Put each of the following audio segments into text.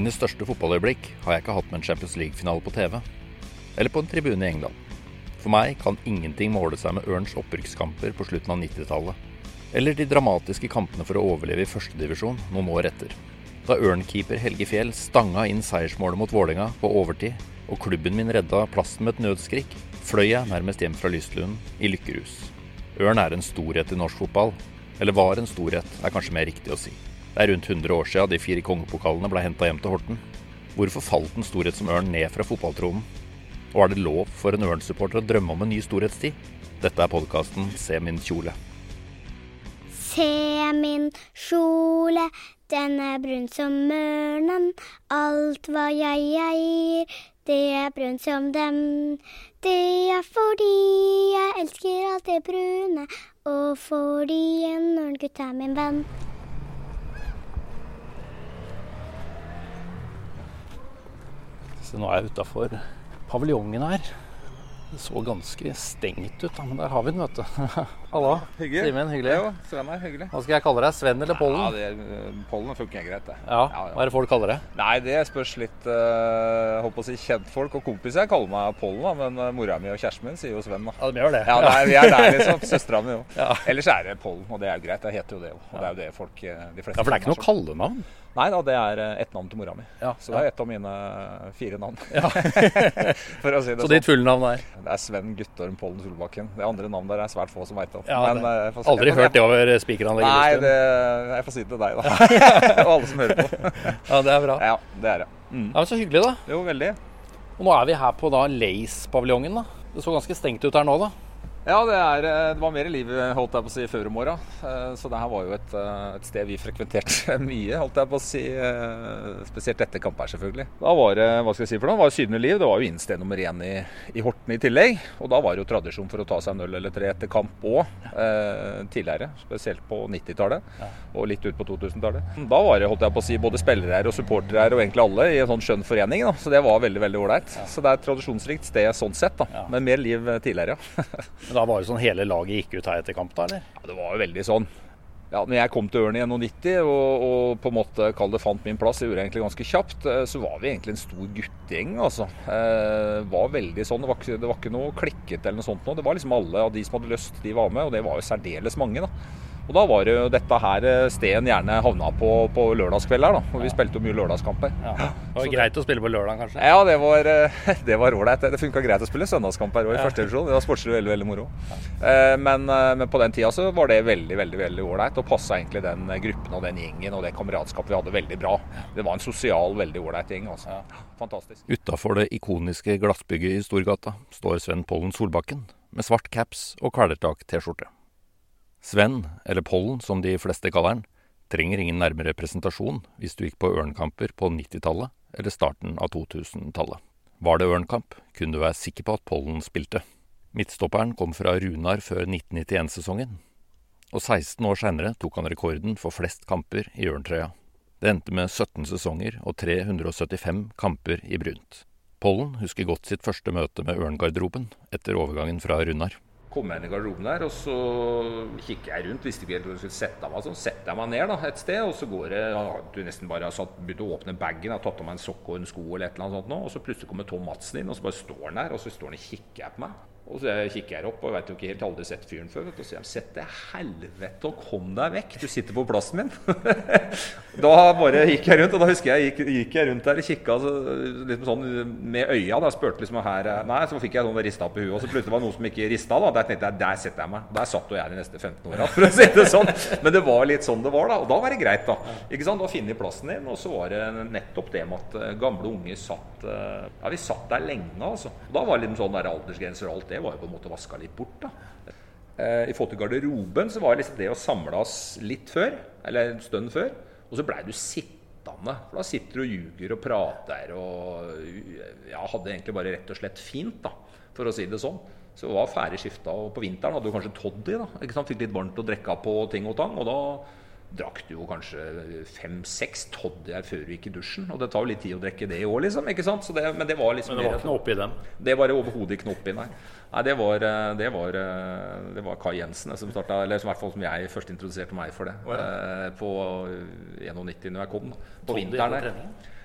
Mine største fotballøyeblikk har jeg ikke hatt med en Champions League-finale på TV. Eller på en tribune i England. For meg kan ingenting måle seg med Ørns opprykkskamper på slutten av 90-tallet. Eller de dramatiske kampene for å overleve i førstedivisjon noen år etter. Da Ørn-keeper Helge Fjell stanga inn seiersmålet mot Vålerenga på overtid, og klubben min redda plassen med et nødskrik, fløy jeg nærmest hjem fra Lystlund i lykkerus. Ørn er en storhet i norsk fotball. Eller var en storhet, er kanskje mer riktig å si. Det er rundt 100 år siden de fire kongepokalene ble henta hjem til Horten. Hvorfor falt en storhet som Ørn ned fra fotballtronen? Og er det lov for en Ørn-supporter å drømme om en ny storhetstid? Dette er podkasten Se min kjole. Se min kjole, den er brun som ørnen. Alt hva jeg eier, det er brunt som dem. Det er fordi jeg elsker alt det brune, og fordi en ørngutt er min venn. Så nå er jeg utafor paviljongen her. Det så ganske stengt ut, men der har vi den, vet du. Hallo. Hyggelig. Simen, hyggelig. Jo, Sven er hyggelig. Hva skal jeg kalle deg? Sven eller Pollen? Ja, det, eh, Pollen funker greit, det. Ja, Hva er det folk kaller deg? Nei, det spørs litt uh, håper å si kjentfolk og kompiser. Jeg kaller meg Pollen, da, men uh, mora mi og kjæresten min sier jo Sven. da. Ja, de gjør det. Ja, nei, Vi er der, liksom. Søstera mi òg. Ellers er det Pollen, og det er jo greit. Det heter jo det òg. Og det er jo det folk de fleste Ja, for det er ikke noe kallenavn? Nei da, det er uh, ett navn til mora mi. Ja, Så det er ett av mine fire navn. Ja. For å si det Så sånn. ditt fulle navn er? Det er Sven Guttorm Pollen Solbakken. Det andre navnet der er svært få som veit om. Ja, Men, uh, får- Aldri hørt det over spikeranlegget? Nei, det, jeg får si det til deg, da. og alle som hører på. Ja, det er bra. Ja, det er det. Mm. Ja, men Så hyggelig, da. Jo, veldig. Og nå er vi her på da Lace-paviljongen. da. Det så ganske stengt ut her nå, da. Ja, det, er, eh, det var mer liv holdt jeg på å si, før om åra. Eh, Så det her var jo et, eh, et sted vi frekventerte mye, holdt jeg på å si. Spesielt etter kamp her, selvfølgelig. Da var det hva skal jeg si for noe, var jo Syvende liv. Det var jo innsted nummer én i, i Horten i tillegg. Og da var det jo tradisjon for å ta seg en øl eller tre etter kamp òg, eh, tidligere. Spesielt på 90-tallet og litt ut på 2000-tallet. Da var det holdt jeg på å si, både spillere og supportere og egentlig alle i en sånn skjønn forening. Da. Så det var veldig veldig ålreit. Så det er et tradisjonsrikt sted sånn sett, da. Men mer liv tidligere, ja. Men da var det sånn hele laget gikk ut her etter kamp, da, eller? Ja, det var jo veldig sånn. Ja, når jeg kom til Ørn i 91 og, og på en måte kall det fant min plass, jeg gjorde egentlig ganske kjapt, eh, så var vi egentlig en stor guttegjeng. altså. Eh, var veldig sånn, det var, det var ikke noe klikket eller noe sånt nå. Det var liksom alle av de som hadde lyst, de var med, og det var jo særdeles mange. da. Og da var det jo dette her eh, stedet gjerne havna på på lørdagskveld her, da. Og vi spilte jo mye lørdagskamper. Ja. Det var Så- greit å spille på lørdag, kanskje? Ja, det var eh, det var ålreit. Det funka greit å spille søndagskamper òg, i Ja. første divisjon. Det var sportslig veldig veldig moro. Eh, Men, eh, men på den tida så var det veldig veldig, veldig ålreit, og passa egentlig den gruppen og den gjengen og det kameratskapet vi hadde, veldig bra. Det var en sosial, veldig ålreit gjeng. altså. Fantastisk. Utafor det ikoniske glassbygget i Storgata står Sven Pollen Solbakken med svart caps og kvelertak-T-skjorte. Sven, eller Pollen som de fleste kaller han, trenger ingen nærmere presentasjon hvis du gikk på Ørnkamper på 90-tallet eller starten av 2000-tallet. Var det Ørnkamp, kunne du være sikker på at Pollen spilte. Midtstopperen kom fra Runar før 1991-sesongen, og 16 år seinere tok han rekorden for flest kamper i Ørntrøya. Det endte med 17 sesonger og 375 kamper i brunt. Pollen husker godt sitt første møte med Ørngarderoben etter overgangen fra Runar. Kom jeg inn i garderoben der, og så kikker jeg rundt. Visste ikke helt hvor jeg skulle sette meg. Så setter jeg meg ned da, et sted, og så går det ja, Du nesten bare har satt, begynt å åpne bagen, har tatt av meg en sokk og en sko eller et eller annet sånt nå, og så plutselig kommer Tom Madsen inn, og så bare står han der, og så står han og kikker jeg på meg. Og så kikker jeg opp, og vet jo ikke helt, aldri sett fyren før. Og så sier jeg sett til helvete og kom deg vekk, du sitter på plassen min. da bare gikk jeg rundt, og da husker jeg gikk, gikk jeg rundt der og kikka så, liksom sånn med øya. Da spurte liksom her Nei, så fikk jeg sånn rista på huet, og så plutselig var det noe som ikke rista. Da Der tenkte jeg der setter jeg meg. Der satt jo jeg de neste 15 åra, for å si det sånn. Men det var litt sånn det var, da. Og da var det greit, da. Ikke sant? Da finner jeg plassen din, og så var det nettopp det med at eh, gamle unge satt eh, Ja, vi satt der lenge, altså. Og da var det liksom sånn der aldersgrenser og alt det var jo på en måte vaska litt bort, da. Eh, I forhold til garderoben så var det liksom det å samles litt før, eller en stund før, og så blei du sittende. For da sitter du og ljuger og prater og ja, hadde egentlig bare rett og slett fint, da, for å si det sånn. Så det var ferdig skifta, og på vinteren hadde du kanskje toddy. da, ikke sant? Fikk litt varmt å drikke på ting og tang. og da drakk du jo kanskje fem-seks toddier før du gikk i dusjen. Og det tar jo litt tid å drikke det òg, liksom. ikke sant? Så det, men det var liksom Men det var ikke noe oppi dem? det var det overhodet ikke noe oppi, nei. Nei det, var, eh, det, var, eh, det var Kai Jensen som starta, eller som, i hvert fall som jeg først introduserte meg for det. Å, eh, På 91 når jeg kom. da. På vinteren der.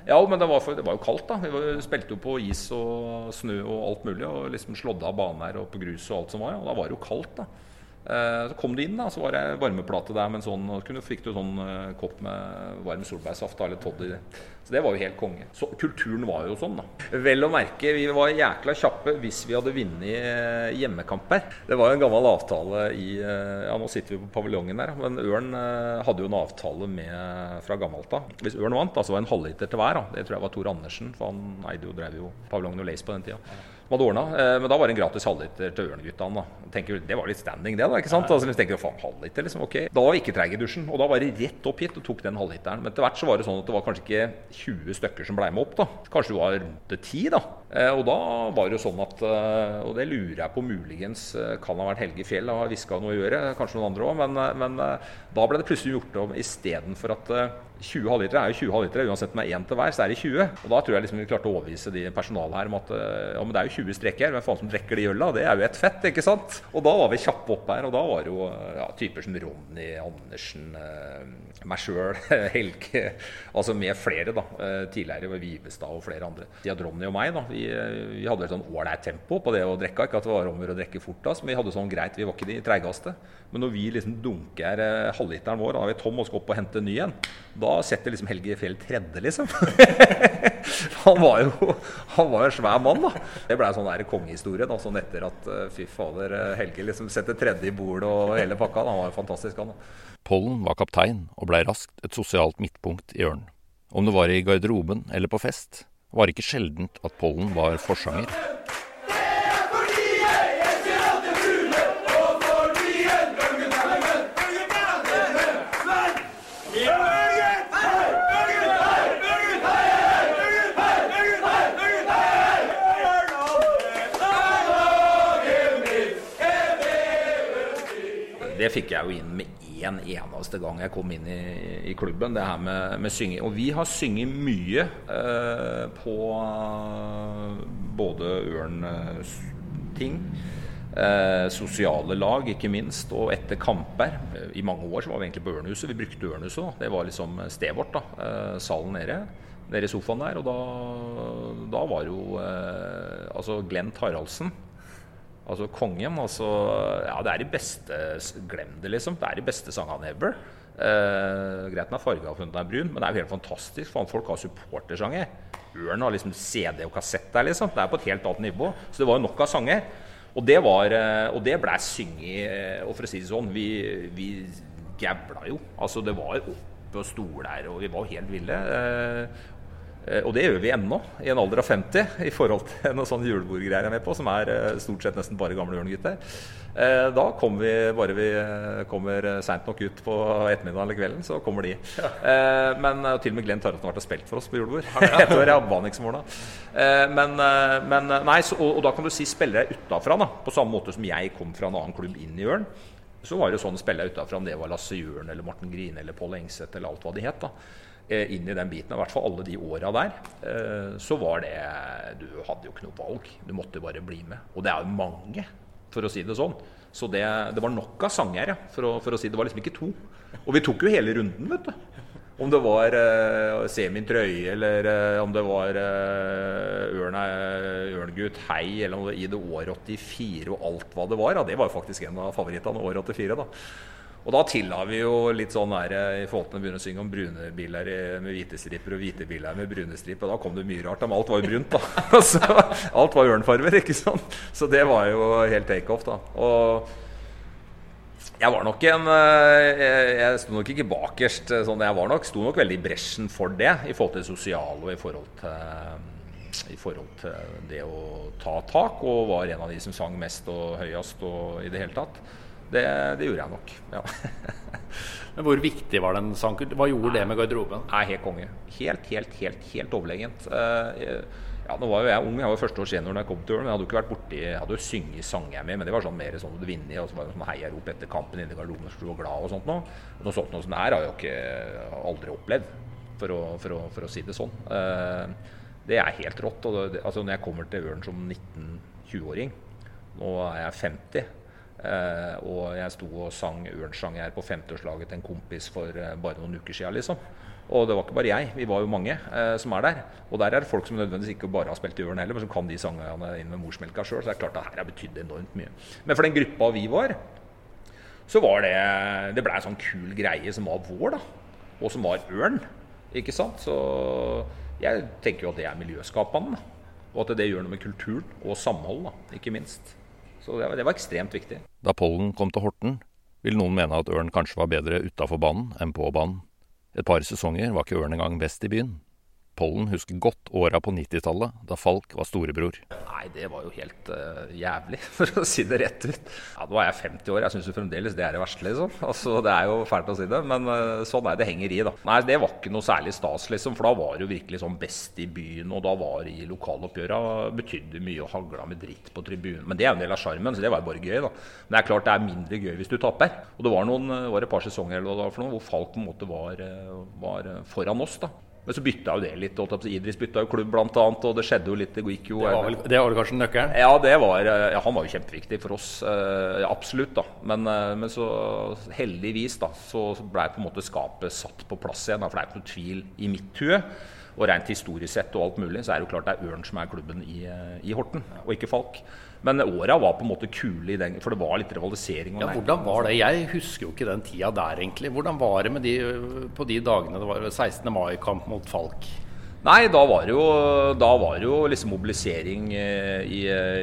Ja, men det var, for, det var, jo kaldt, da. Vi var, spilte jo på is og snø og alt mulig. Og liksom slådde av baner og på grus og alt som var. Og da var det jo kaldt, da. Eh, så kom du inn, da, så var det varmeplate der med en sånn Og så fikk du sånn uh, kopp med varm solbærsaft eller toddy. Så det var jo helt konge. Så kulturen var jo sånn, da. Vel å merke, vi var jækla kjappe hvis vi hadde vunnet eh, hjemmekamper. Det var jo en gammel avtale i Ja, nå sitter vi på paviljongen der, men Ørn hadde jo en avtale med fra gammelt av. Hvis Ørn vant, da, så var det en halvliter til hver. Da. Det tror jeg var Tor Andersen, for han eide jo, drev jo paviljongen og Lace på den tida ordna. Eh, men da var det en gratis halvliter til ørneguttene Det var litt standing, det. da, ikke sant? Altså, tenker, faen, halvliter, liksom, ok. Da var vi ikke treige i dusjen. Og da var det rett opp hit og tok den halvliteren. Men etter hvert så var det sånn at det var kanskje ikke 20 stykker som ble med opp. da. Kanskje det var rundt 10, da. Eh, og da var det jo sånn at eh, Og det lurer jeg på muligens kan ha vært Helge Fjell, har hviska noe å gjøre. Kanskje noen andre òg. Men, men da ble det plutselig gjort om istedenfor at 20 halvlitere er jo 20 halvlitere, uansett om det er én til hver, så er det 20. Og Da tror jeg liksom vi klarte å overbevise de personalet her om at ja, men det er jo 20 streker. Hvem faen som drikker de øla? Det er jo et fett, ikke sant? Og da var vi kjappe opp her. Og da var det jo ja, typer som Ronny Andersen, eh, meg sjøl, Helge Altså med flere, da. Eh, tidligere ved Vivestad og flere andre. De hadde Ronny og meg, da. Vi, eh, vi hadde et sånn ålreit tempo på det å drikke. Ikke at det var om å drikke fortest, men vi hadde sånn greit. Vi var ikke de treigeste. Men når vi liksom dunker eh, halvliteren vår, da er vi tom og skal opp og hente en ny en, da setter liksom Helge Fjell tredje, liksom. han var jo han var en svær mann, da. Det blei sånn der kongehistorie da, sånn etter at eh, fy fader, eh, Helge liksom setter tredje i bordet og hele pakka. Han var jo fantastisk, han. da. Pollen var kaptein og blei raskt et sosialt midtpunkt i Ørn. Om det var i garderoben eller på fest, var ikke sjeldent at Pollen var forsanger. det fikk jeg jo inn med én eneste gang jeg kom inn i, i klubben, det her med, med, synging. Og vi har synget mye eh, på både Ørn-ting. Eh, sosiale lag, ikke minst, og etter kamper. I mange år så var vi egentlig på Ørnhuset. Vi brukte Ørnhuset. Da. Det var liksom stedet vårt. da, eh, Salen nede. Nede i sofaen der. Og da, da var jo eh, altså Glenn Haraldsen Altså kongen. Altså, ja, det er de beste Glem det, liksom. Det er de beste sangene ever. Eh, greit med farga og funnet er brun, men det er jo helt fantastisk. For folk har supportersanger. Ørn har liksom CD og kassett der, liksom. Det er på et helt annet nivå. Så det var jo nok av sanger. Og det, var, eh, og det blei synget eh, Og for å si det sånn, vi, vi gævla jo. Altså, det var oppe og stoler, og vi var helt ville. Eh, og det gjør vi ennå, i en alder av 50, i forhold til noen sånne julebordgreier jeg er med på, som er eh, stort sett nesten bare gamle ørnegutter. Eh, da kommer vi, bare vi kommer seint nok ut på ettermiddagen eller kvelden, så kommer de. Ja. Men til og med Glenn Tarjei har vært og spilt for oss på julebord. Et år, ja. Men, men nei, så, og, og, da kan du si spillere utafra, på samme måte som jeg kom fra en annen klubb inn i Ørn. Så var det sånn spillere utafra, om det var Lasse Jørn eller Morten Grine eller Pål Engseth eller alt hva de het. da inn i den biten, i hvert fall alle de åra der, eh, så var det Du hadde jo ikke noe valg. Du måtte bare bli med. Og det er jo mange, for å si det sånn. Så det, det var nok av sanger, ja, for å, for å si det. var liksom ikke to. Og vi tok jo hele runden, vet du. Om det var eh, Se min trøye, eller eh, om det var eh, Ørn, Ørngutt Hei, eller om det, i det år 84 og alt hva det var. Ja, det var jo faktisk en av favorittene år 84. da og da tilla vi jo litt sånn der eh, i forhold til å begynne å synge om brune biler med hvite striper og hvite biler med brune striper. Da kom det mye rart. Men alt var jo brunt, da. Så, alt var ørnfarver, ikke sant. Så det var jo helt takeoff, da. Og jeg var nok en eh, Jeg, jeg sto nok ikke bakerst eh, sånn jeg var nok. Sto nok veldig i bresjen for det i forhold til det sosiale og i forhold til i forhold til det å ta tak, og var en av de som sang mest og høyest og i det hele tatt. Det, det gjorde jeg nok. ja. Men Hvor viktig var den sangen? Hva gjorde det med garderoben? Nei, Helt konge. Helt, helt, helt helt overlegent. Uh, ja, Nå var jo jeg ung, jeg var første år senior da jeg kom til Ørn. Jeg hadde jo ikke vært borti Jeg hadde jo synget sanger med, men det var sånn mer sånn du vinner, og så var det sånn heiarop etter kampen inne i garderoben, så du var glad og sånt noe. Noe sånt noe som det her har jeg jo ikke aldri opplevd, for å, for å, for å si det sånn. Uh, det er helt rått. Og det, altså, når jeg kommer til Ørn som 19-20-åring, nå er jeg 50 Eh, og jeg sto og sang Ørnsang her på 50-årslaget til en kompis for eh, bare noen uker siden. Liksom. Og det var ikke bare jeg, vi var jo mange eh, som er der. Og der er det folk som nødvendigvis ikke bare har spilt i Ørn heller, men som kan de sangene inn med morsmelka sjøl. Så det er klart at her har betydd enormt mye. Men for den gruppa vi var, så var det Det blei en sånn kul greie som var vår, da. Og som var Ørn. Ikke sant? Så jeg tenker jo at det er miljøskapende. Og at det gjør noe med kulturen og samhold, ikke minst. Så det var, det var ekstremt viktig. Da Pollen kom til Horten, vil noen mene at Ørn kanskje var bedre utafor banen enn på banen. Et par sesonger var ikke Ørn engang best i byen. Pollen husker godt åra på 90-tallet, da Falk var storebror. Nei, det var jo helt uh, jævlig, for å si det rett ut. Ja, Nå er jeg 50 år, jeg syns fremdeles det er det verste, liksom. Altså, det er jo fælt å si det, men uh, sånn er det henger i, da. Nei, det var ikke noe særlig stas, liksom, for da var det jo virkelig sånn best i byen, og da var det i lokaloppgjøra betydde mye å hagla med dritt på tribunen. Men det er jo en del av sjarmen, så det var jo bare gøy, da. Men det er klart det er mindre gøy hvis du taper. Og det var, noen, var et par sesonger eller noe, hvor Falk på en måte var, var foran oss, da. Men så bytta jo det litt. Idris bytta jo klubb, blant annet, og det skjedde jo litt. Det gikk jo Det var vel, det var vel kanskje nøkkelen? Ja, det var, ja, han var jo kjempeviktig for oss. Ja, absolutt, da. Men, men så heldigvis da, så blei på en måte skapet satt på plass igjen. Da, for det er ikke noe tvil i mitt hue. Og rent historisk sett og alt mulig, så er det jo klart det er Ørn som er klubben i, i Horten, og ikke Falk. Men åra var på en måte kule, i den, for det var litt rivalisering. Ja, hvordan var det? Jeg husker jo ikke den tida der, egentlig. Hvordan var det de, på de dagene det var 16. mai-kamp mot Falk? Nei, da var det jo, da var det jo liksom mobilisering i,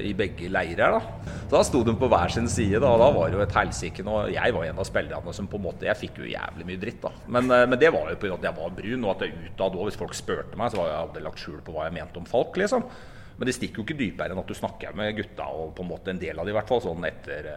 i, begge leirer. Da Da sto de på hver sin side, da, og da var det jo et helsike. Og jeg var en av spillerne som på en måte Jeg fikk jo jævlig mye dritt, da. Men, men det var jo på at jeg var brun, og at jeg utad òg, hvis folk spurte meg, så var jeg aldri lagt skjul på hva jeg mente om Falk, liksom. Men det stikker jo ikke dypere enn at du snakker med gutta, og på en måte en del av de i hvert fall, sånn etter,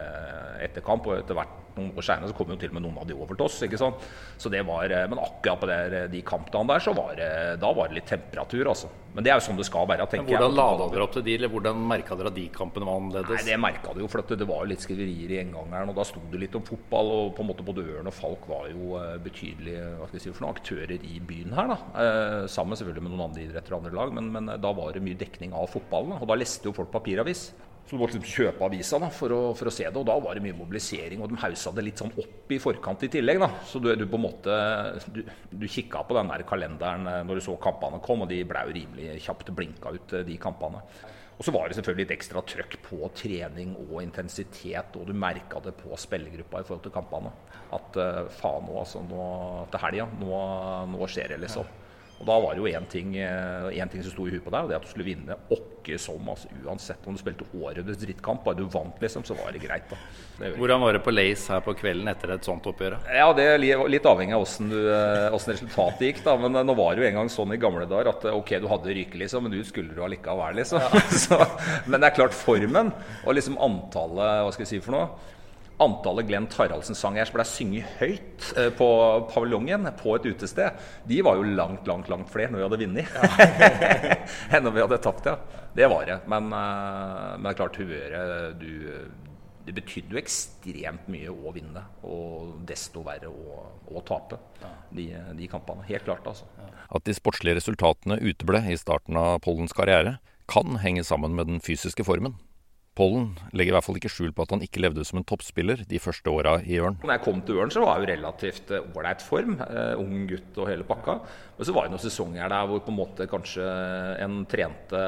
etter kamp. Og etter hvert noen år seinere så kom jo til og med noen av de over til oss. ikke sant? Så det var, Men akkurat på der, de kampdagene der, så var det, da var det litt temperatur, altså. Men det er jo sånn det skal være. tenker hvordan jeg. Hvordan lada dere opp til de, eller hvordan merka dere at de kampene var annerledes? Nei, Det merka du jo, for det var jo litt skriverier i gjengangeren. Og da sto det litt om fotball, og på en måte både Ørn og Falk var jo betydelige hva skal jeg si, for noen aktører i byen her. da. Eh, sammen selvfølgelig med noen andre idretter og andre lag, men, men da var det mye dekning av fotballen. Og da leste jo folk papiravis. Så du måtte liksom kjøpe avisa da, for, å, for, å, se det. Og da var det mye mobilisering, og de haussa det litt sånn opp i forkant i tillegg. da. Så du, du på en måte Du, du kikka på den der kalenderen når du så kampene kom, og de ble jo rimelig kjapt blinka ut, de kampene. Og så var det selvfølgelig litt ekstra trøkk på trening og intensitet, og du merka det på spillergruppa i forhold til kampene. At uh, faen nå, altså, nå til helga, nå, nå skjer det, liksom. Og da var det jo én ting, ting, som sto i huet på deg, og det at du skulle vinne åkke som. Altså, uansett om du spilte årets drittkamp, bare du vant, liksom, så var det greit. da. Det Hvordan var det på Lace her på kvelden etter et sånt oppgjør? Ja, Det er litt avhengig av åssen resultatet gikk. da, Men nå var det jo en gang sånn i gamle dager at ok, du hadde ryke, liksom, men du skulle du allikevel, liksom. Ja. så, men det er klart, formen og liksom antallet Hva skal jeg si for noe? Antallet Glenn Taraldsen-sanger som ble synget høyt eh, på paviljongen på et utested, de var jo langt, langt langt flere når vi hadde vunnet enn når vi hadde tapt. ja. Det var det. Men, uh, men det er klart, humøret Det betydde jo ekstremt mye å vinne, og desto verre å, å tape de, de, kampene. Helt klart, altså. At de sportslige resultatene uteble i starten av Pollens karriere, kan henge sammen med den fysiske formen. Pollen legger i hvert fall ikke skjul på at han ikke levde som en toppspiller de første åra i Ørn. Når jeg kom til Ørn, så var jeg jo relativt ålreit form. Uh, ung gutt og hele pakka. Men så var det noen sesonger der hvor på en måte kanskje en trente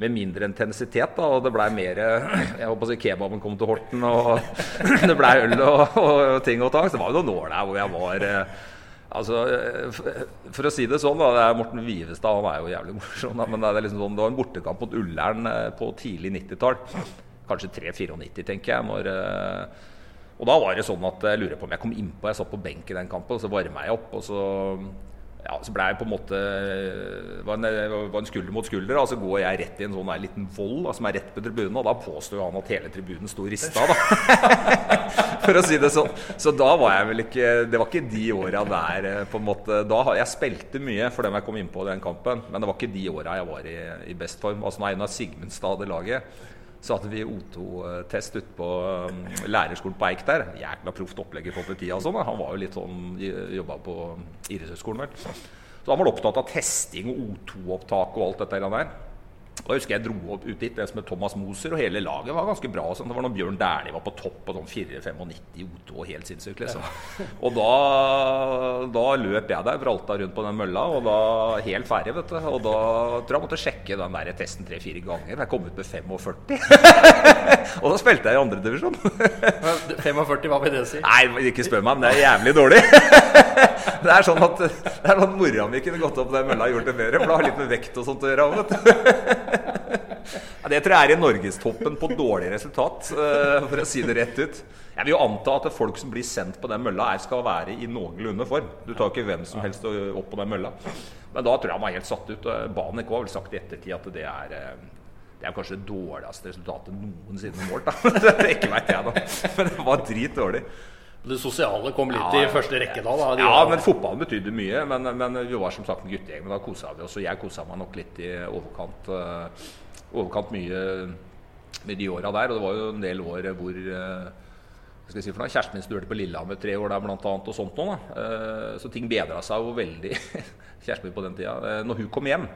med mindre intensitet. Da, og det blei mer Jeg håper si kebaben kom til Horten, og det blei øl og, og, ting og tang. Så det var jo noen år der hvor jeg var uh, Altså, For å si det sånn, da, det er Morten Vivestad han er jo jævlig morsom. Da, men det, er liksom sånn, det var en bortekamp mot Ullern på tidlig 90-tall. Kanskje 3-94, tenker jeg. Når, og da var det sånn at jeg lurer på om jeg kom innpå. Jeg satt på benk i den kampen, og så varma jeg opp. og så ja, så ble jeg på en måte var en, var en skulder mot skulder. Og så går jeg rett i en sånn der liten vold da, som er rett på tribunen. Og da påstår han at hele tribunen sto rista, da. For å si det sånn. Så da var jeg vel ikke Det var ikke de åra der på en måte da, Jeg spilte mye for dem jeg kom innpå den kampen, men det var ikke de åra jeg var i, i best form. Altså når Einar Sigmundstad hadde laget så hadde vi O2-test ute på um, lærerskolen på Eik der. Jækla proft opplegg for politiet og sånn. Han var jo litt sånn Jobba på Idrettshøgskolen, vel. Så han var opptatt av testing og O2-opptak og alt dette der. Og jeg husker jeg dro opp ut dit med Thomas Moser, og hele laget var ganske bra. Sånn. Det var når Bjørn Dæhlie var på topp på sånn 4-95 i O2 helt sinnssykt, liksom. Og da, da løp jeg der, vralta rundt på den mølla, og da helt ferdig, vet du. Og da tror jeg jeg måtte sjekke den der testen tre-fire ganger. Jeg kom ut med 45. og da spilte jeg i andredivisjon. 45, hva vil det si? Nei, ikke spør meg, men det er jævlig dårlig. Det er sånn at det er sånn mora mi kunne gått opp den mølla og gjort det bedre, for det har litt med vekt og sånt å gjøre. vet du. Ja, det tror jeg er i norgestoppen på dårlig resultat, eh, for å si det rett ut. Jeg vil jo anta at folk som blir sendt på den mølla, er, skal være i noenlunde form. Du tar ikke hvem som helst opp på den mølla. Men da tror jeg han var helt satt ut. Banek har vel sagt i ettertid at det er eh, det er kanskje det dårligste resultatet noensinne målt. da. Det ikke vet jeg, da. Men det var dritdårlig. Det sosiale kom litt Ja, i første rekke da? da. Ja, var- men fotballen betydde mye. Men, men vi var som sagt en guttegjeng, men da kosa vi oss. Og jeg kosa meg nok litt i overkant, uh, overkant mye med de åra der. Og det var jo en del år hvor uh, skal jeg si for noe? Kjæresten min studerte på Lillehammer tre år der blant annet, og sånt da. Eh, Så ting bedra seg jo veldig, kjæresten min på den tida, når hun kom hjem.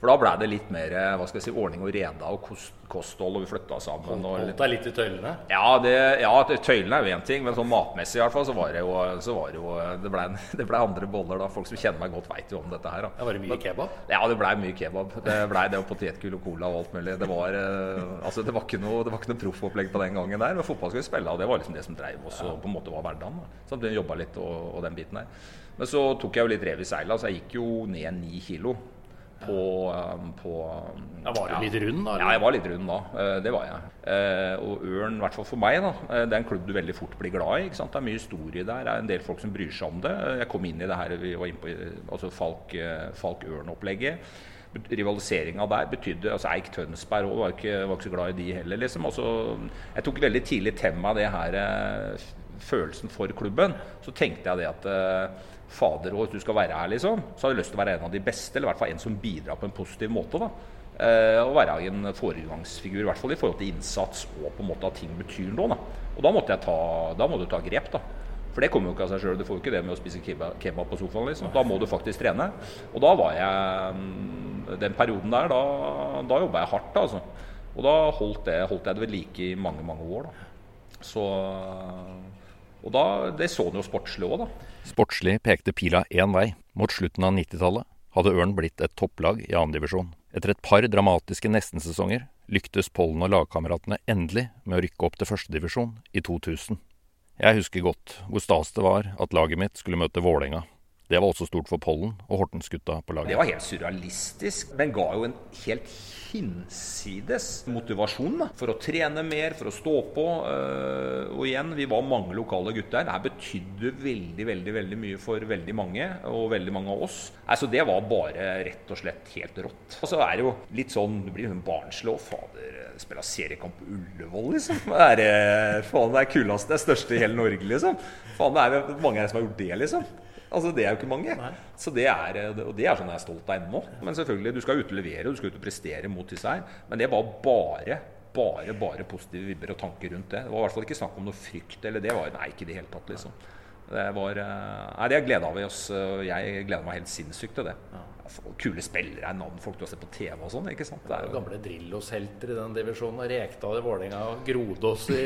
For da ble det litt mer eh, hva skal jeg si, ordning og reda og kost, kosthold, og vi flytta sammen. Og Holdt deg litt i tøylene? ja, det, ja tøylene er jo én ting, men sånn matmessig i hvert fall, så var det jo, så var det, jo det, ble, det ble andre boller da. Folk som kjenner meg godt, veit jo om dette her. Da. Var det mye kebab? Ja, det blei mye kebab. Det blei det og potetgull og cola og alt mulig. Det var, eh, altså, det var ikke noe, det var ikke noe proffopplegg på den gangen der. Men fotball skulle vi spille, og det var liksom det som dreiv oss og på en måte var hverdagen. vi jobba litt og, og den biten der. Men så tok jeg jo litt rev i seila, så jeg gikk jo ned ni kilo. På, um, på um, Ja, var du litt rund da? eller? ja, jeg var litt rund da. Eh, Det var jeg. Eh, Og Ørn, i hvert fall for meg, da, eh, det er en klubb du veldig fort blir glad i. Det er mye historie der. Det er en del folk som bryr seg om det. Jeg kom inn i det her vi var inne på, altså Falk, Falk-Ørn-opplegget. Rivaliseringa der betydde altså Eik Tønsberg var, ikke, var ikke så glad i de heller. liksom. Altså, jeg tok veldig tidlig til meg det her følelsen for klubben. Så tenkte jeg det at fader og hvis du skal være her, liksom, så har jeg lyst til å være en av de beste, eller i hvert fall en som bidrar på en positiv måte. da. Eh, å være en foregangsfigur, i hvert fall i forhold til innsats og på en måte at ting betyr noe. Da. Og da måtte jeg ta, da må du ta grep, da. For det kommer jo ikke av seg sjøl. Du får jo ikke det med å spise kebab, på sofaen. liksom. Da må du faktisk trene. Og da var jeg mm, Den perioden der, da, da jobba jeg hardt, altså. Og da holdt, det, holdt jeg det ved like i mange, mange år. da. Så Og da, det så en jo sportslig òg, da. Sportslig pekte pila én vei. Mot slutten av 90-tallet hadde Ørn blitt et topplag i annendivisjon. Etter et par dramatiske nestensesonger lyktes Pollen og lagkameratene endelig med å rykke opp til førstedivisjon i 2000. Jeg husker godt hvor stas det var at laget mitt skulle møte Vålerenga. Det var også stort for Pollen og Hortensgutta på laget. Det var helt surrealistisk, men ga jo en helt hinsides motivasjon da, for å trene mer, for å stå på. eh, Og igjen, vi var mange lokale gutter. Det her betydde veldig veldig, veldig mye for veldig mange, og veldig mange av oss. Altså, Det var bare rett og slett helt rått. Og så er det jo litt sånn Du blir sånn barnslig og fader, spille seriekamp på Ullevål, liksom. Det er, eh, faen, det er kuleste, det er største i hele Norge, liksom. Faen, det er mange her som har gjort det, liksom. Altså, Det er jo ikke mange. Så det er, eh, og det er sånn jeg er stolt av ennå. Men selvfølgelig, du skal ut og du skal ut og prestere mot disse her. Men det var bare bare bare positive vibber og tanker rundt det. Det var i hvert fall ikke snakk om noe frykt. eller det var, Nei, ikke i det hele tatt, liksom. Det var, eh, nei, det av i oss. Jeg gleder meg helt sinnssykt til det. Ja, Kule spillere, navn folk du har sett på TV og sånn. ikke sant? Det er jo Gamle Drillos-helter i den divisjonen. Rekdal i Vålerenga Grodås i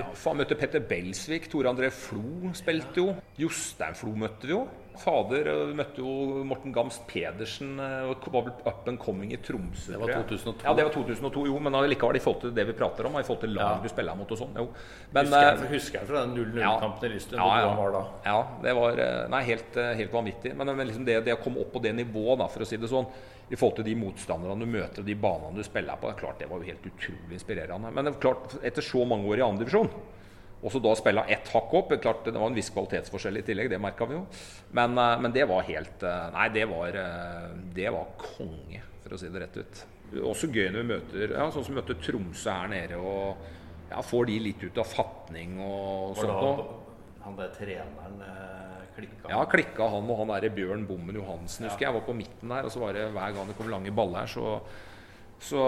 Ja, faen, møtte Petter Belsvik. Tore André Flo spilte jo. Jostein Flo møtte vi jo. Fader, eh, vi møtte jo Morten Gamst Pedersen. eh, Var vel up and coming i Tromsø. Det var 2002. Ja, det var 2002, jo. Men allikevel i forhold til det vi prater om. I forhold til lag Ja. du spiller mot og sånn. Jo. Men, Husker jeg, eh, husker jeg fra den 0-0-kampen i Lystuen, ja, ja. var da. Ja, det var nei, helt, helt vanvittig. Men, men liksom det, det å komme opp på det nivået, da, for å si det sånn, i forhold til de motstanderne du møter og de banene du spiller på, det er klart det var jo helt utrolig inspirerende. Men det er klart, etter så mange år i andre og så da spille ett hakk opp. Klart Det var en viss kvalitetsforskjell i tillegg, det merka vi jo. Men, eh, men det var helt eh, Nei, det var, eh, det var konge, for å si det rett ut. Også gøy når vi møter ja, sånn som vi møter Tromsø her nede, og ja, får de litt ut av fatning og og sånt da noe. han der treneren klikka? Ja, klikka han og han derre Bjørn Bommen Johansen, husker jeg. Jeg var på midten der, og så var det hver gang det kom lange baller, så Så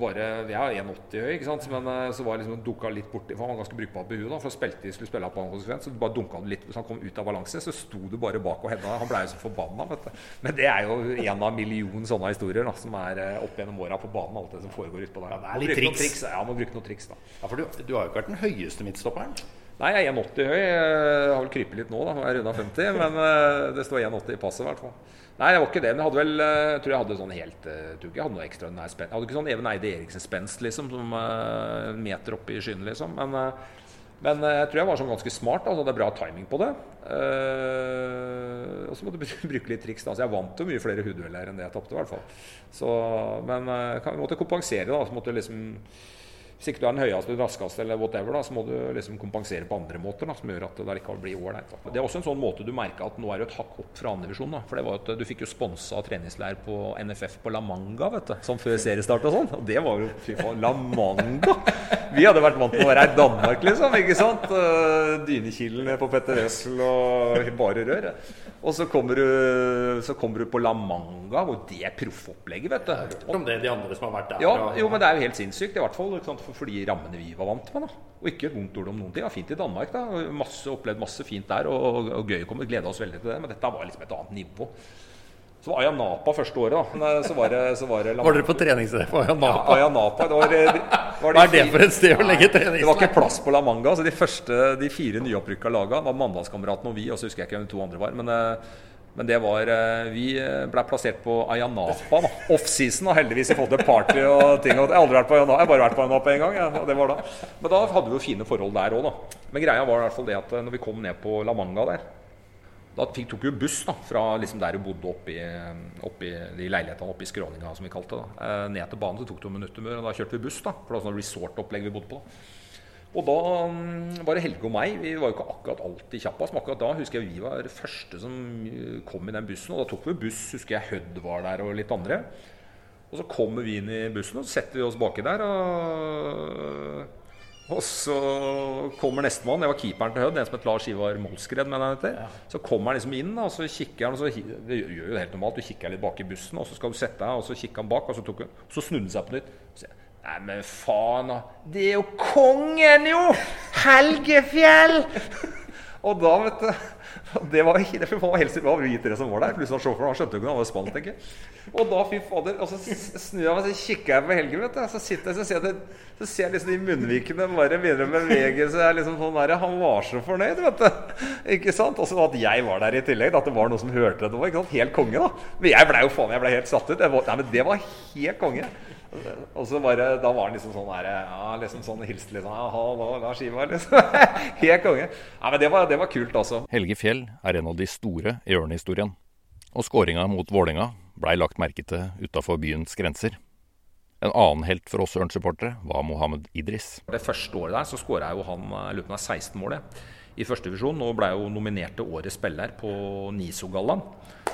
var det Jeg er 1,80 høy, ikke sant? men eh, så var jeg liksom dukka litt borti For han var ganske brukbar på huet, da, for spilte, skulle spille på han konsekvent. Så bare dunka han litt Så han kom ut av balanse, så sto du bare bak og hedda. Han blei jo så forbanna, vet du. Men det er jo en av millionen sånne historier da, som er eh, opp gjennom åra på banen. Alt det som foregår utpå der. Ja, det er litt triks. triks. Ja, må bruke noen triks, da. Ja, for du, du har jo ikke vært den høyeste midtstopperen. Nei, jeg er 1,80 høy. Jeg har vel krypet litt nå, da. Jeg er runda 50. Men eh, det står 1,80 i passet, i hvert fall. Nei, det var ikke det. Men jeg hadde vel eh, Jeg tror jeg hadde sånn helt eh, Jeg tror ikke jeg hadde noe ekstra spenst. Jeg hadde ikke sånn Even Eide Eriksen-spenst, liksom. Som en meter oppe i skyene, liksom. Men, men, jeg tror jeg var sånn ganske smart. Altså, hadde bra timing på det. Og så måtte jeg bruke litt triks. da Så jeg vant jo mye flere hodedueller enn det jeg tapte, i hvert fall. Så, men jeg måtte kompensere, da. Så måtte jeg liksom hvis ikke du er den høyeste, den raskeste eller whatever, da, så må du liksom kompensere på andre måter. Da, som gjør at det likevel blir ålreit. Det er også en sånn måte du merka at nå er det et hakk opp fra andredivisjon. For det var at du fikk jo sponsa treningsleir på NFF på La Manga, vet du. Som før seriestart og sånn. Og det var jo fy faen, La Manga! Vi hadde vært vant til å være her i Danmark, liksom. ikke sant? Eh, Dynekilen på Petter Øsel og bare rør. Og så kommer, du, så kommer du på La Manga, hvor det er proffopplegget, vet du. Om det er de andre som har vært der. Ja, jo, men det er jo helt sinnssykt. I hvert fall for de rammene vi var vant med. da Og ikke et vondt ord om noen ting. Det var fint i Danmark. da masse, Opplevd masse fint der, og, og, og gøy å komme. Gleda oss veldig til det. Men dette var liksom et annet nivå. Så var Ayanapa første året, da. Men så var det, så var, det var dere på treningssted på Ayanapa? Ja, Ayanapa. Det var, det, var Hva er det for et sted å legge treningsleir? Det var ikke plass på La Manga. Så de første, de fire nyopprykka laga var Mandalskameratene og vi, og så husker jeg ikke hvem de to andre var. Men eh, men det var eh, Vi eh, ble plassert på Ayanapa da. offseason. Heldigvis i forhold til party og ting. Jeg har aldri vært på Ayanapa, jeg har bare vært på Ayanapa én gang. Ja, og det var da. Men da hadde vi jo fine forhold der òg, da. Men greia var i hvert fall det at eh, når vi kom ned på La Manga der da tok vi buss da, fra liksom der vi bodde oppi, oppi de leilighetene oppe i Skråninga, som vi kalte det. da, Ned til banen så tok det noen minutter, og da kjørte vi buss. da, For det var sånn resort-opplegg vi bodde på. da. Og da mm, var det Helge og meg. Vi var jo ikke akkurat alltid kjappest. Men akkurat da husker jeg vi var første som eh, kom i den bussen. Og da tok vi buss. Husker jeg Hødd var der, og litt andre. Og så kommer vi inn i bussen, og så setter vi oss baki der. Og, og så kommer nestemann. Det var keeperen til Hødd, en som het Lars Ivar Molskred. Ja. Så kommer han liksom inn, og så kikker han. Og så, det gjør jo det helt normalt. Du kikker litt bak i bussen, og så skal du sette deg, og så kikker han bak. Og så, tok, så snudde han seg på nytt. Så, Nei, men faen, det er jo kongen, jo! Helgefjell! Og da, vet du Det var, det var helt det var vi tre som var der. Pluss sjåføren. Han skjønte jo ikke han var spant, tenker jeg. Og da, fy fader, og så snur jeg meg og kikker jeg på Helge, vet du. Så sitter jeg så ser jeg, så ser jeg liksom de munnvikene bare begynner å bevege seg. Liksom sånn der, Han var så fornøyd, vet du. Ikke sant? Og så at jeg var der i tillegg. At det var noen som hørte det. Det var ikke sant? Helt konge, da. Men jeg blei jo faen, jeg ble helt satt ut. Var, nei, men det var helt konge. Og så bare, Da var han liksom sånn der, ja, liksom sånn hilste litt sånn Hallo, Lars Ivar, liksom. Helt konge. Ja, men det var, det var kult, altså. Helge Fjell er en av de store i Ørn-historien. Og skåringa mot Vålinga blei lagt merke til utafor byens grenser. En annen helt for oss Ørn-supportere var Mohammed Idris. Det første året der så skåra jo han i lurer på 16 mål i første divisjon, og ble jo nominert til årets spiller på Niso-gallaen.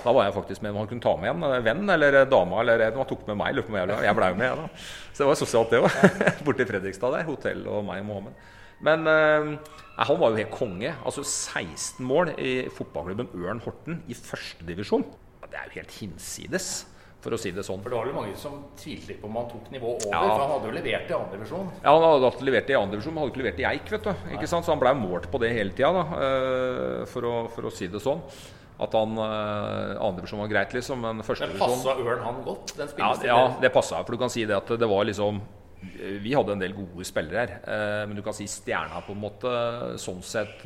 Da var jeg faktisk med. Han kunne ta med en eh, venn eller dama eller Han tok med meg. Jeg, jeg ble med, jeg da. Så det var sosialt, det òg. Borte i Fredrikstad der. Hotell og meg og Mohammed. Men eh, han var jo helt konge. Altså 16 mål i fotballklubben Ørn Horten i førstedivisjon. Det er jo helt hinsides for å si det sånn. For det var vel mange som tvilte på om han tok nivået over? Ja. For han hadde jo levert i andre divisjon? Ja, han hadde levert i andre divisjon, men hadde ikke levert i Eik, vet du. Ikke sant? Så han blei målt på det hele tida, uh, for, for, å si det sånn at han uh, andredivisjon var greit, liksom. Men førstedivisjon Passa Ørn han godt? Den ja, ja, det passa. For du kan si det at det var liksom vi hadde en del gode spillere her, uh, men du kan si stjerna på en måte sånn sett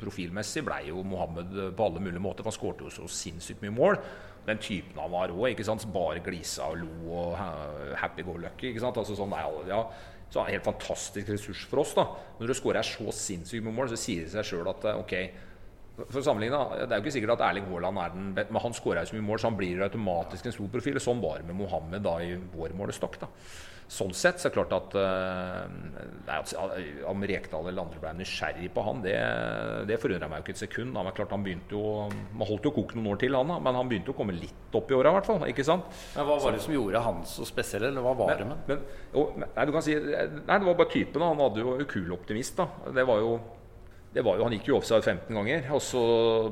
profilmessig blei jo Mohammed på alle mulige måter. For han skårte jo så sinnssykt mye mål. Den typen han var òg, bare glisa og lo og happy go lucky. ikke sant? Altså sånn, nei, ja, så en helt fantastisk ressurs for oss. da. Når du skårer så sinnssykt med mål, så sier det seg sjøl at ok, for å sammenligne, Det er jo ikke sikkert at Erling Haaland er den men han skårer så mye mål, så han blir automatisk en stor profil. Sånn var det med Mohammed da i vår målestokk. da. Sånn sett så er det klart at nei, om Rekdal eller andre ble nysgjerrig på han, det, det forundrer meg jo ikke et sekund. Da. Men klart han begynte jo Man holdt jo koken noen år til, han da, men han begynte å komme litt opp i åra, i hvert fall. Ikke sant? Men Hva var det som gjorde han så spesiell, eller hva var det med men, nei, du kan si, nei, det var bare typen. Han hadde jo kul optimist. da. Det var jo det var jo, Han gikk jo offside 15 ganger, og så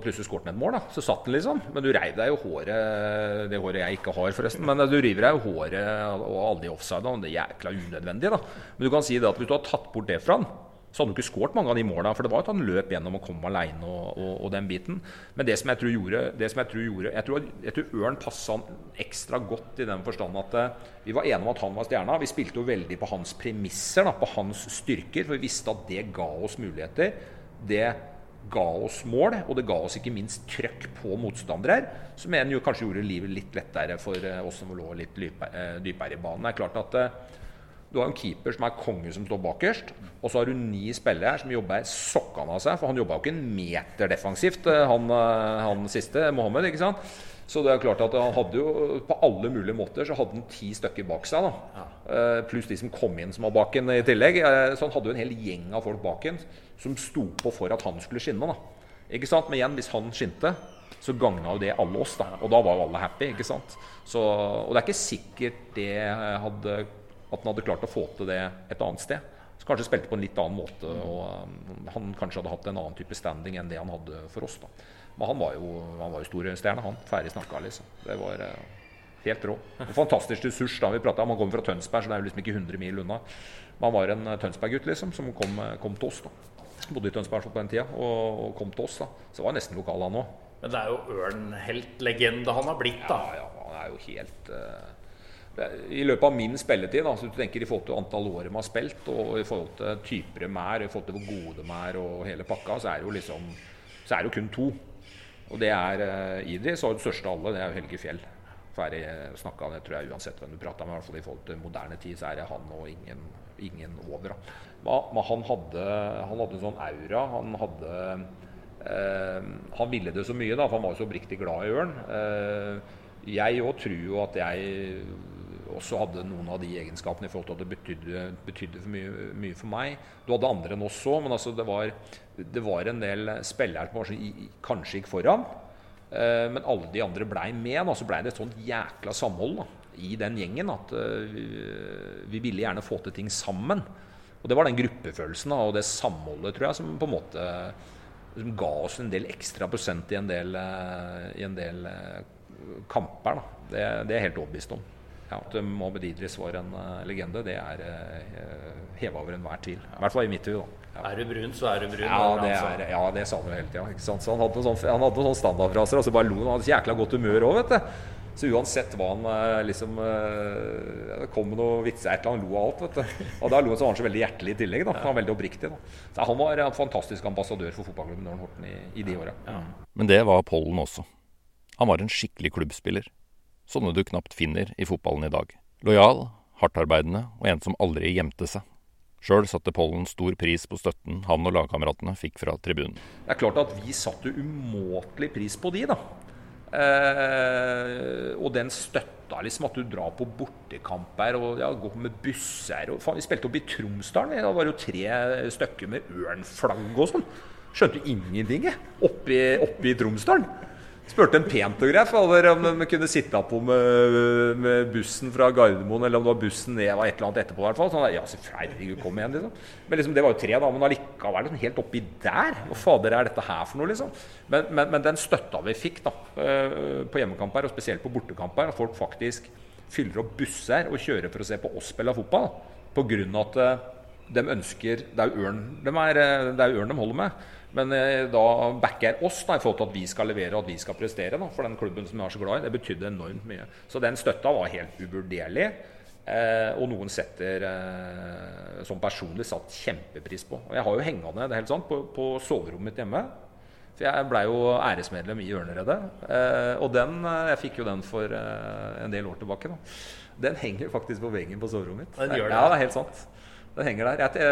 plutselig skåret han et mål. da, Så satt han liksom. Men du reiv deg jo håret Det håret jeg ikke har, forresten. Men du river deg jo håret og alle de offsidene. Det er jækla unødvendig, da. Men du kan si det at hvis du har tatt bort det fra han, så hadde han ikke skåret mange av de måla. For det var at han løp gjennom og kom aleine og, og, og, den biten. Men det som jeg tror gjorde Jeg tror gjorde, jeg tror, jeg tror Ørn passa han ekstra godt i den forstand at uh, vi var enige om at han var stjerna. Vi spilte jo veldig på hans premisser, da, på hans styrker. For vi visste at det ga oss muligheter. Det ga oss mål, og det ga oss ikke minst trøkk på motstandere. Som en jo kanskje gjorde livet litt lettere for uh, oss som lå litt dypere, dypere i banen. Det er klart at uh, du har en keeper som er konge, som står bakerst. Og så har du ni spillere her som jobber sokkene av seg. For han jobba jo ikke en meter defensivt, eh, han, eh, han siste, Mohammed. ikke sant? Så det er klart at han hadde jo på alle mulige måter så hadde han ti stykker bak seg. da. Ja. Uh, pluss de som kom inn som var bak ham i tillegg. Uh, så han hadde jo en hel gjeng av folk bak ham som sto på for at han skulle skinne. da. Ikke sant? Men igjen, hvis han skinte, så gagna jo det alle oss. da. Og da var jo alle happy. ikke sant? Så, og det er ikke sikkert det hadde at han hadde klart å få til det et annet sted. Så kanskje spilte på en litt annen måte, og um, han kanskje hadde hatt en annen type standing enn det han hadde for oss. da. Men han var jo, han var jo storstjerne, han. Ferdig snakka, liksom. Det var uh, helt rå. En fantastisk ressurs. da vi pratet om Han kommer fra Tønsberg, så det er jo liksom ikke 100 mil unna. Men han var en uh, Tønsberg-gutt liksom, som kom, uh, kom, til oss. da. Bodde i Tønsberg på den tida og, og kom til oss. da. Så det var nesten lokal, han òg. Men det er jo Ørn-helt-legende han har blitt, da. Ja, ja, han er jo helt... Uh, i løpet av min spilletid, da, så du tenker i forhold til antall år de har spilt, og i forhold til typer de er, i forhold til hvor gode de er og hele pakka, så er det jo liksom Så er det jo kun to. Og det er uh, Idris, og den største av alle, det er Helge Fjell. Ferdig snakka, det tror jeg uansett hvem du prater med, i hvert fall i forhold til moderne tid, så er det han og ingen, ingen over. Men han hadde, han hadde en sånn aura. Han hadde uh, Han ville det så mye, da, for han var jo så oppriktig glad i Ørn. Uh, jeg òg tror jo at jeg også hadde noen av de egenskapene i forhold til at det betydde, betydde for mye, mye, for meg. Du hadde andre enn oss òg, men altså det, var, det, var, en del spillere som kanskje, kanskje gikk foran. Eh, men alle de andre blei med. Da, så blei det et sånt jækla samhold da, i den gjengen at vi, vi, ville gjerne få til ting sammen. Og det var den gruppefølelsen da, og det samholdet, tror jeg, som på en måte som ga oss en del ekstra prosent i en del, uh, i en del uh, kamper. Da. Det, det er jeg helt overbevist om. Ja, At Mohammed Idris var en uh, legende, det er uh, eh, heva over enhver tvil. I hvert fall i mitt hode. Ja. Er du brun, så er du brun. Ja, det, er, ja, det sa han jo hele tida. Så han hadde sånne, han hadde noen standardfraser, og så bare lo han. hadde så jækla godt humør òg, vet du. Så uansett hva han uh, liksom Det kom med noe vitser et eller annet, han lo av alt. vet du. Og da lo han så var han så veldig hjertelig i tillegg. da, Han var veldig oppriktig. da. Så Han var en fantastisk ambassadør for fotballklubben Norden Horten i, i de åra. Ja. Men det var Pollen også. Han var en skikkelig klubbspiller. Sånne du knapt finner i fotballen i dag. Lojal, hardtarbeidende og en som aldri gjemte seg. Sjøl satte Pollen stor pris på støtten han og lagkameratene fikk fra tribunen. Det er klart at vi satte umåtelig pris på de, da. Eh, og den støtta liksom at du drar på bortekamper og ja, går med busser. Og, faen, vi spilte opp i Tromsdalen. Da var det jo tre stykker med ørnflagg og sånn. Skjønte ingenting, jeg. Oppe i Tromsdalen. Spurte en pent og greit om de kunne sitte på med, med, bussen fra Gardermoen, eller om det var bussen ned var et eller annet etterpå. I hvert fall. Sånn, ja, herregud, kom igjen, liksom. Men liksom, det var jo tre, da. Men allikevel liksom, helt oppi der. Hva fader er dette her for noe, liksom? Men, men, men den støtta vi fikk da, på på hjemmekamper, og spesielt på bortekamper, at folk faktisk fyller opp busser og kjører for å se på oss spille fotball, av at eh, de ønsker Det er jo ørn de, er, eh, det er ørn de holder med. Men eh, da backer oss da, i forhold til at vi skal levere og at vi skal prestere da, for den klubben som vi er så glad i. Det betydde enormt mye. Så den støtta var helt uvurderlig. Eh, og noen setter eh, som personlig satt kjempepris på. Og jeg har jo hengende det helt sant, på, på soverommet mitt hjemme. For jeg blei jo æresmedlem i Ørneredet. Eh, og den, eh, jeg fikk jo den for eh, en del år tilbake. Da. Den henger faktisk på veggen på soverommet mitt. Den gjør det. Ja, det er helt sant. Den henger der. Jeg,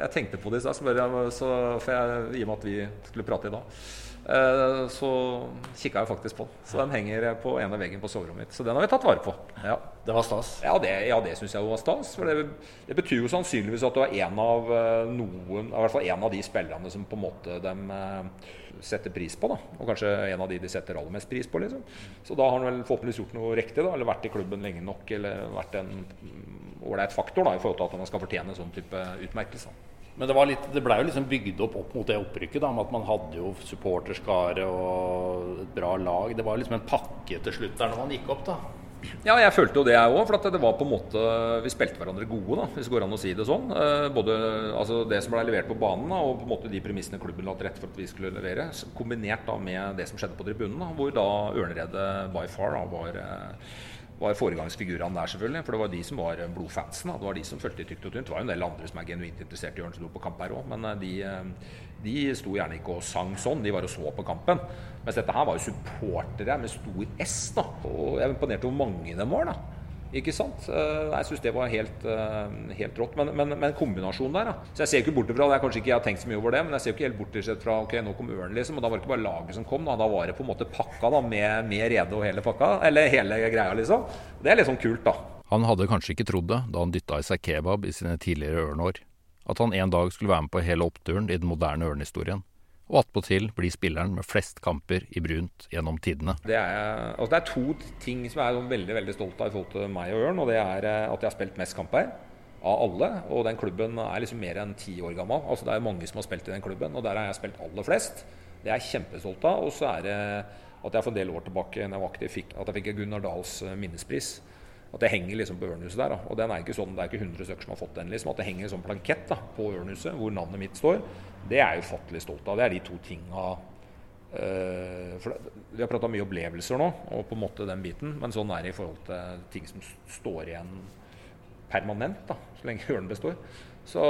jeg, tenkte på det i stad, i og med at vi skulle prate i dag. Uh, så kikka jeg faktisk på den. Så den henger på ene veggen på soverommet mitt. Så den har vi tatt vare på. Ja. Det var stas? Ja, det, ja, det syns jeg var stas. For det, det, betyr jo sannsynligvis at du er en av eh, noen, i hvert fall en av de spillerne som på en måte de uh, setter pris på. da Og kanskje en av de de setter aller mest pris på. liksom Så da har han vel forhåpentligvis gjort noe riktig, da eller vært i klubben lenge nok, eller vært en ålreit faktor da, i forhold til at han skal fortjene sånn type utmerkelse. Men det, var litt, det ble jo liksom bygd opp opp mot det opprykket, da, med at man hadde jo supporterskare og et bra lag. Det var liksom en pakke til slutt der når man gikk opp, da. Ja, jeg følte jo det, jeg òg. For det var på en måte Vi spilte hverandre gode, da, hvis det går an å si det sånn. Eh, både altså det som ble levert på banen, da, og på en måte de premissene klubben la til rette for at vi skulle levere. Kombinert da med det som skjedde på tribunen, da, hvor da Ørneredet by far da, var eh, var foregangsfigurene der, selvfølgelig. For det var de som var blodfansen. Det var de som fulgte tykt og tynt. Det var jo en del andre som er genuint interessert i Ørn som dro på kamp her òg, men eh, de, eh, de sto gjerne ikke og sang sånn. De var og så på kampen. Mens dette her var jo supportere med stor S. da, Og jeg er imponert over hvor mange dem var. da. Ikke sant? Eh, jeg syns det var helt, eh, helt rått. Men, men, men kombinasjonen der, da. Så jeg ser ikke bort ifra det. Kanskje ikke jeg har tenkt så mye over det, men jeg ser ikke helt bort fra ok, nå kom Ørn, liksom. Og da var det ikke bare laget som kom, da, da var det på en måte pakka da, med, med rede og hele pakka. Eller hele greia, liksom. Det er litt sånn kult, da. Han hadde kanskje ikke trodd det da han dytta i seg kebab i sine tidligere ørnår. At han en dag skulle være med på hele oppturen i den moderne ørnehistorien og attpåtil blir spilleren med flest kamper i brunt gjennom tidene. Det er, altså det er to ting som jeg er veldig veldig stolt av i forhold til meg og Ørn. og Det er eh, at jeg har spilt mest kamper av alle. Og den klubben er liksom mer enn ti år gammel. Altså Det er mange som har spilt i den klubben, og der har jeg spilt aller flest. Det er jeg kjempestolt av. Og så er det at jeg for en del år tilbake når jeg var aktiv, fikk, at jeg fikk Gunnar Dahls eh, minnespris. At det henger liksom på Ørnhuset der. Da. Og den er ikke sånn, Det er ikke 100 stykker som har fått den. liksom, At det henger en sånn plankett da, på Ørnhuset hvor navnet mitt står. Det er jeg ufattelig stolt av. Det er de to tinga uh, for Vi har prata mye opplevelser nå, og på en måte den biten. Men sånn er det i forhold til ting som står igjen permanent, da, så lenge ørnen består. Så,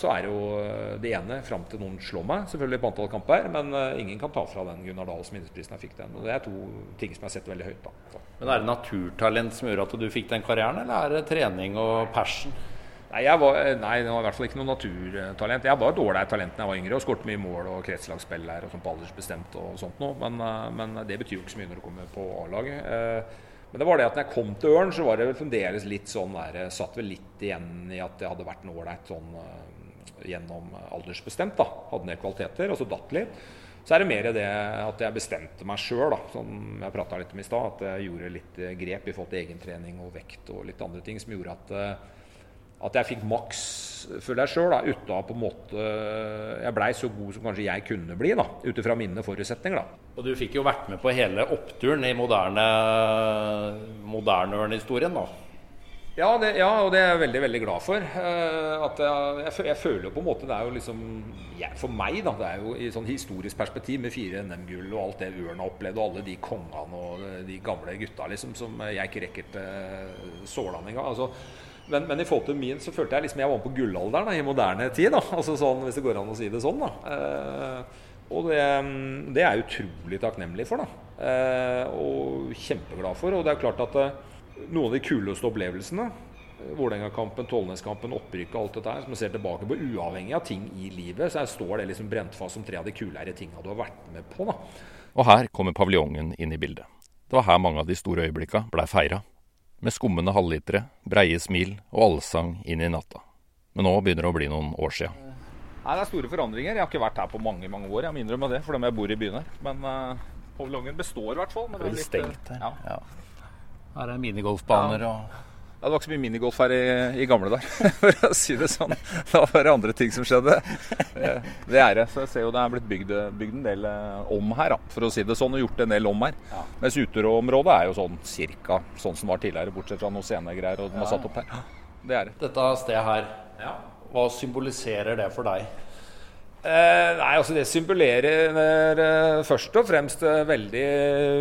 så, er jo eh, det ene fram til noen slår meg, selvfølgelig på antall kamper. Men uh, ingen kan ta fra den Gunnar Dahls minnesprisen jeg fikk den. Og det er to ting som jeg setter veldig høyt. da. Men Er det naturtalent som gjør at du fikk den karrieren, eller er det trening og passion? Nei, jeg var, nei, det var i hvert fall ikke noe naturtalent. Jeg var ålreit talent da jeg var yngre og skåret mye mål og kretslagsspill der, og sånn på aldersbestemt og sånt noe. Men, men, det betyr jo ikke så mye når du kommer på A-laget. Men det var det at når jeg kom til Ørn, så var det fremdeles litt sånn der Satt vel litt igjen i at det hadde vært noe ålreit sånn uh, gjennom aldersbestemt. da, Hadde ned kvaliteter, og så datt litt. Så er det mer det at jeg bestemte meg sjøl, som jeg prata litt om i stad. At jeg gjorde litt grep i forhold til egentrening og vekt og litt andre ting som gjorde at uh, at jeg fikk maks føler jeg sjøl, uten å på en måte Jeg blei så god som kanskje jeg kunne bli, da, ut ifra mine forutsetninger. da. Og du fikk jo vært med på hele oppturen i moderne moderne ørnehistorien, da. Ja, det, ja, og det er jeg veldig veldig glad for. Uh, at jeg, jeg, jeg, føler jo på en måte Det er jo liksom ja, For meg, da. Det er jo i sånn historisk perspektiv med fire NM-gull og alt det Ørn har opplevd, og alle de kongene og de gamle gutta liksom, som jeg ikke rekker til Såland engang. Altså, men, men, i forhold til min så følte jeg liksom jeg var på gullalderen da, i moderne tid. da, altså sånn, Hvis det går an å si det sånn. da. Eh, og det, det, er jeg utrolig takknemlig for. da, eh, Og kjempeglad for. Og det er klart at eh, noen av de kuleste opplevelsene eh, Vålerenga-kampen, Tollnes-kampen, opprykket og alt dette her, som du ser tilbake på, uavhengig av ting i livet, så står det liksom brent fast som tre av de kulere tinga du har vært med på. da. Og her kommer paviljongen inn i bildet. Det var her mange av de store øyeblikka blei feira med skummende halvlitere, breie smil og allsang inn i natta. Men nå begynner det å bli noen år sia. Nei, Det er store forandringer. Jeg har ikke vært her på mange mange år. Jeg må innrømme det, for dem jeg bor i byen her. Men uh, paviljongen består i hvert fall. Men det er litt stengt her. Ja. Ja. Her er minigolfbaner ja. og det var ikke så mye minigolf her i, i gamle der, for å si det sånn. Da var det andre ting som skjedde. Det er det. Så jeg ser jo det er blitt bygd, bygd en del eh, om her, da, for å si det sånn. Og gjort en del om her. Ja. Mens uteområdet er jo sånn cirka sånn som var tidligere, bortsett fra noen scenegreier og de har satt opp her. Det er det. Dette stedet her, hva symboliserer det for deg? Eh, nei, altså Det symbolerer eh, først og fremst eh, veldig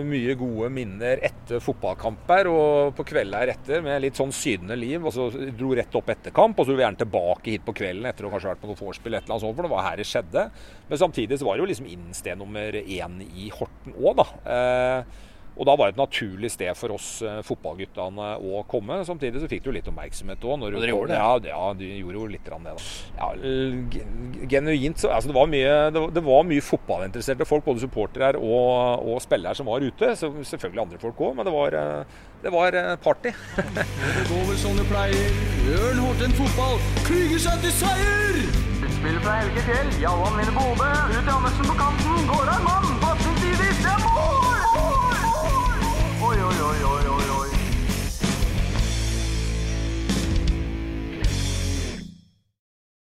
mye gode minner etter fotballkamper og på kvelder etter med litt sånn sydende liv. og så Dro rett opp etter kamp, og så dro vi gjerne tilbake hit på kvelden etter å kanskje ha vært på noe vorspiel, et eller annet sånt, for det var her det skjedde. Men samtidig så var det jo liksom innsted nummer én i Horten òg, da. Og da var det et naturlig sted for oss eh, fotballguttene å komme. Samtidig så fikk du litt oppmerksomhet òg. Og dere gjorde det? Ja, ja, de gjorde jo litt det. da. Ja, genuint så altså det, var mye, det, var, det var mye fotballinteresserte folk, både supportere og, og spillere som var ute. Så selvfølgelig andre folk òg, men det var, eh, det var eh, party. det går vel som det pleier. Ørn Horten fotball klyger seg til seier! Spill fra Helge Fjell. Jallan vinner Bode, Ut Andersen på kanten. Går av mann. Pasning tidvis. Det er mål! Yo yo yo yo.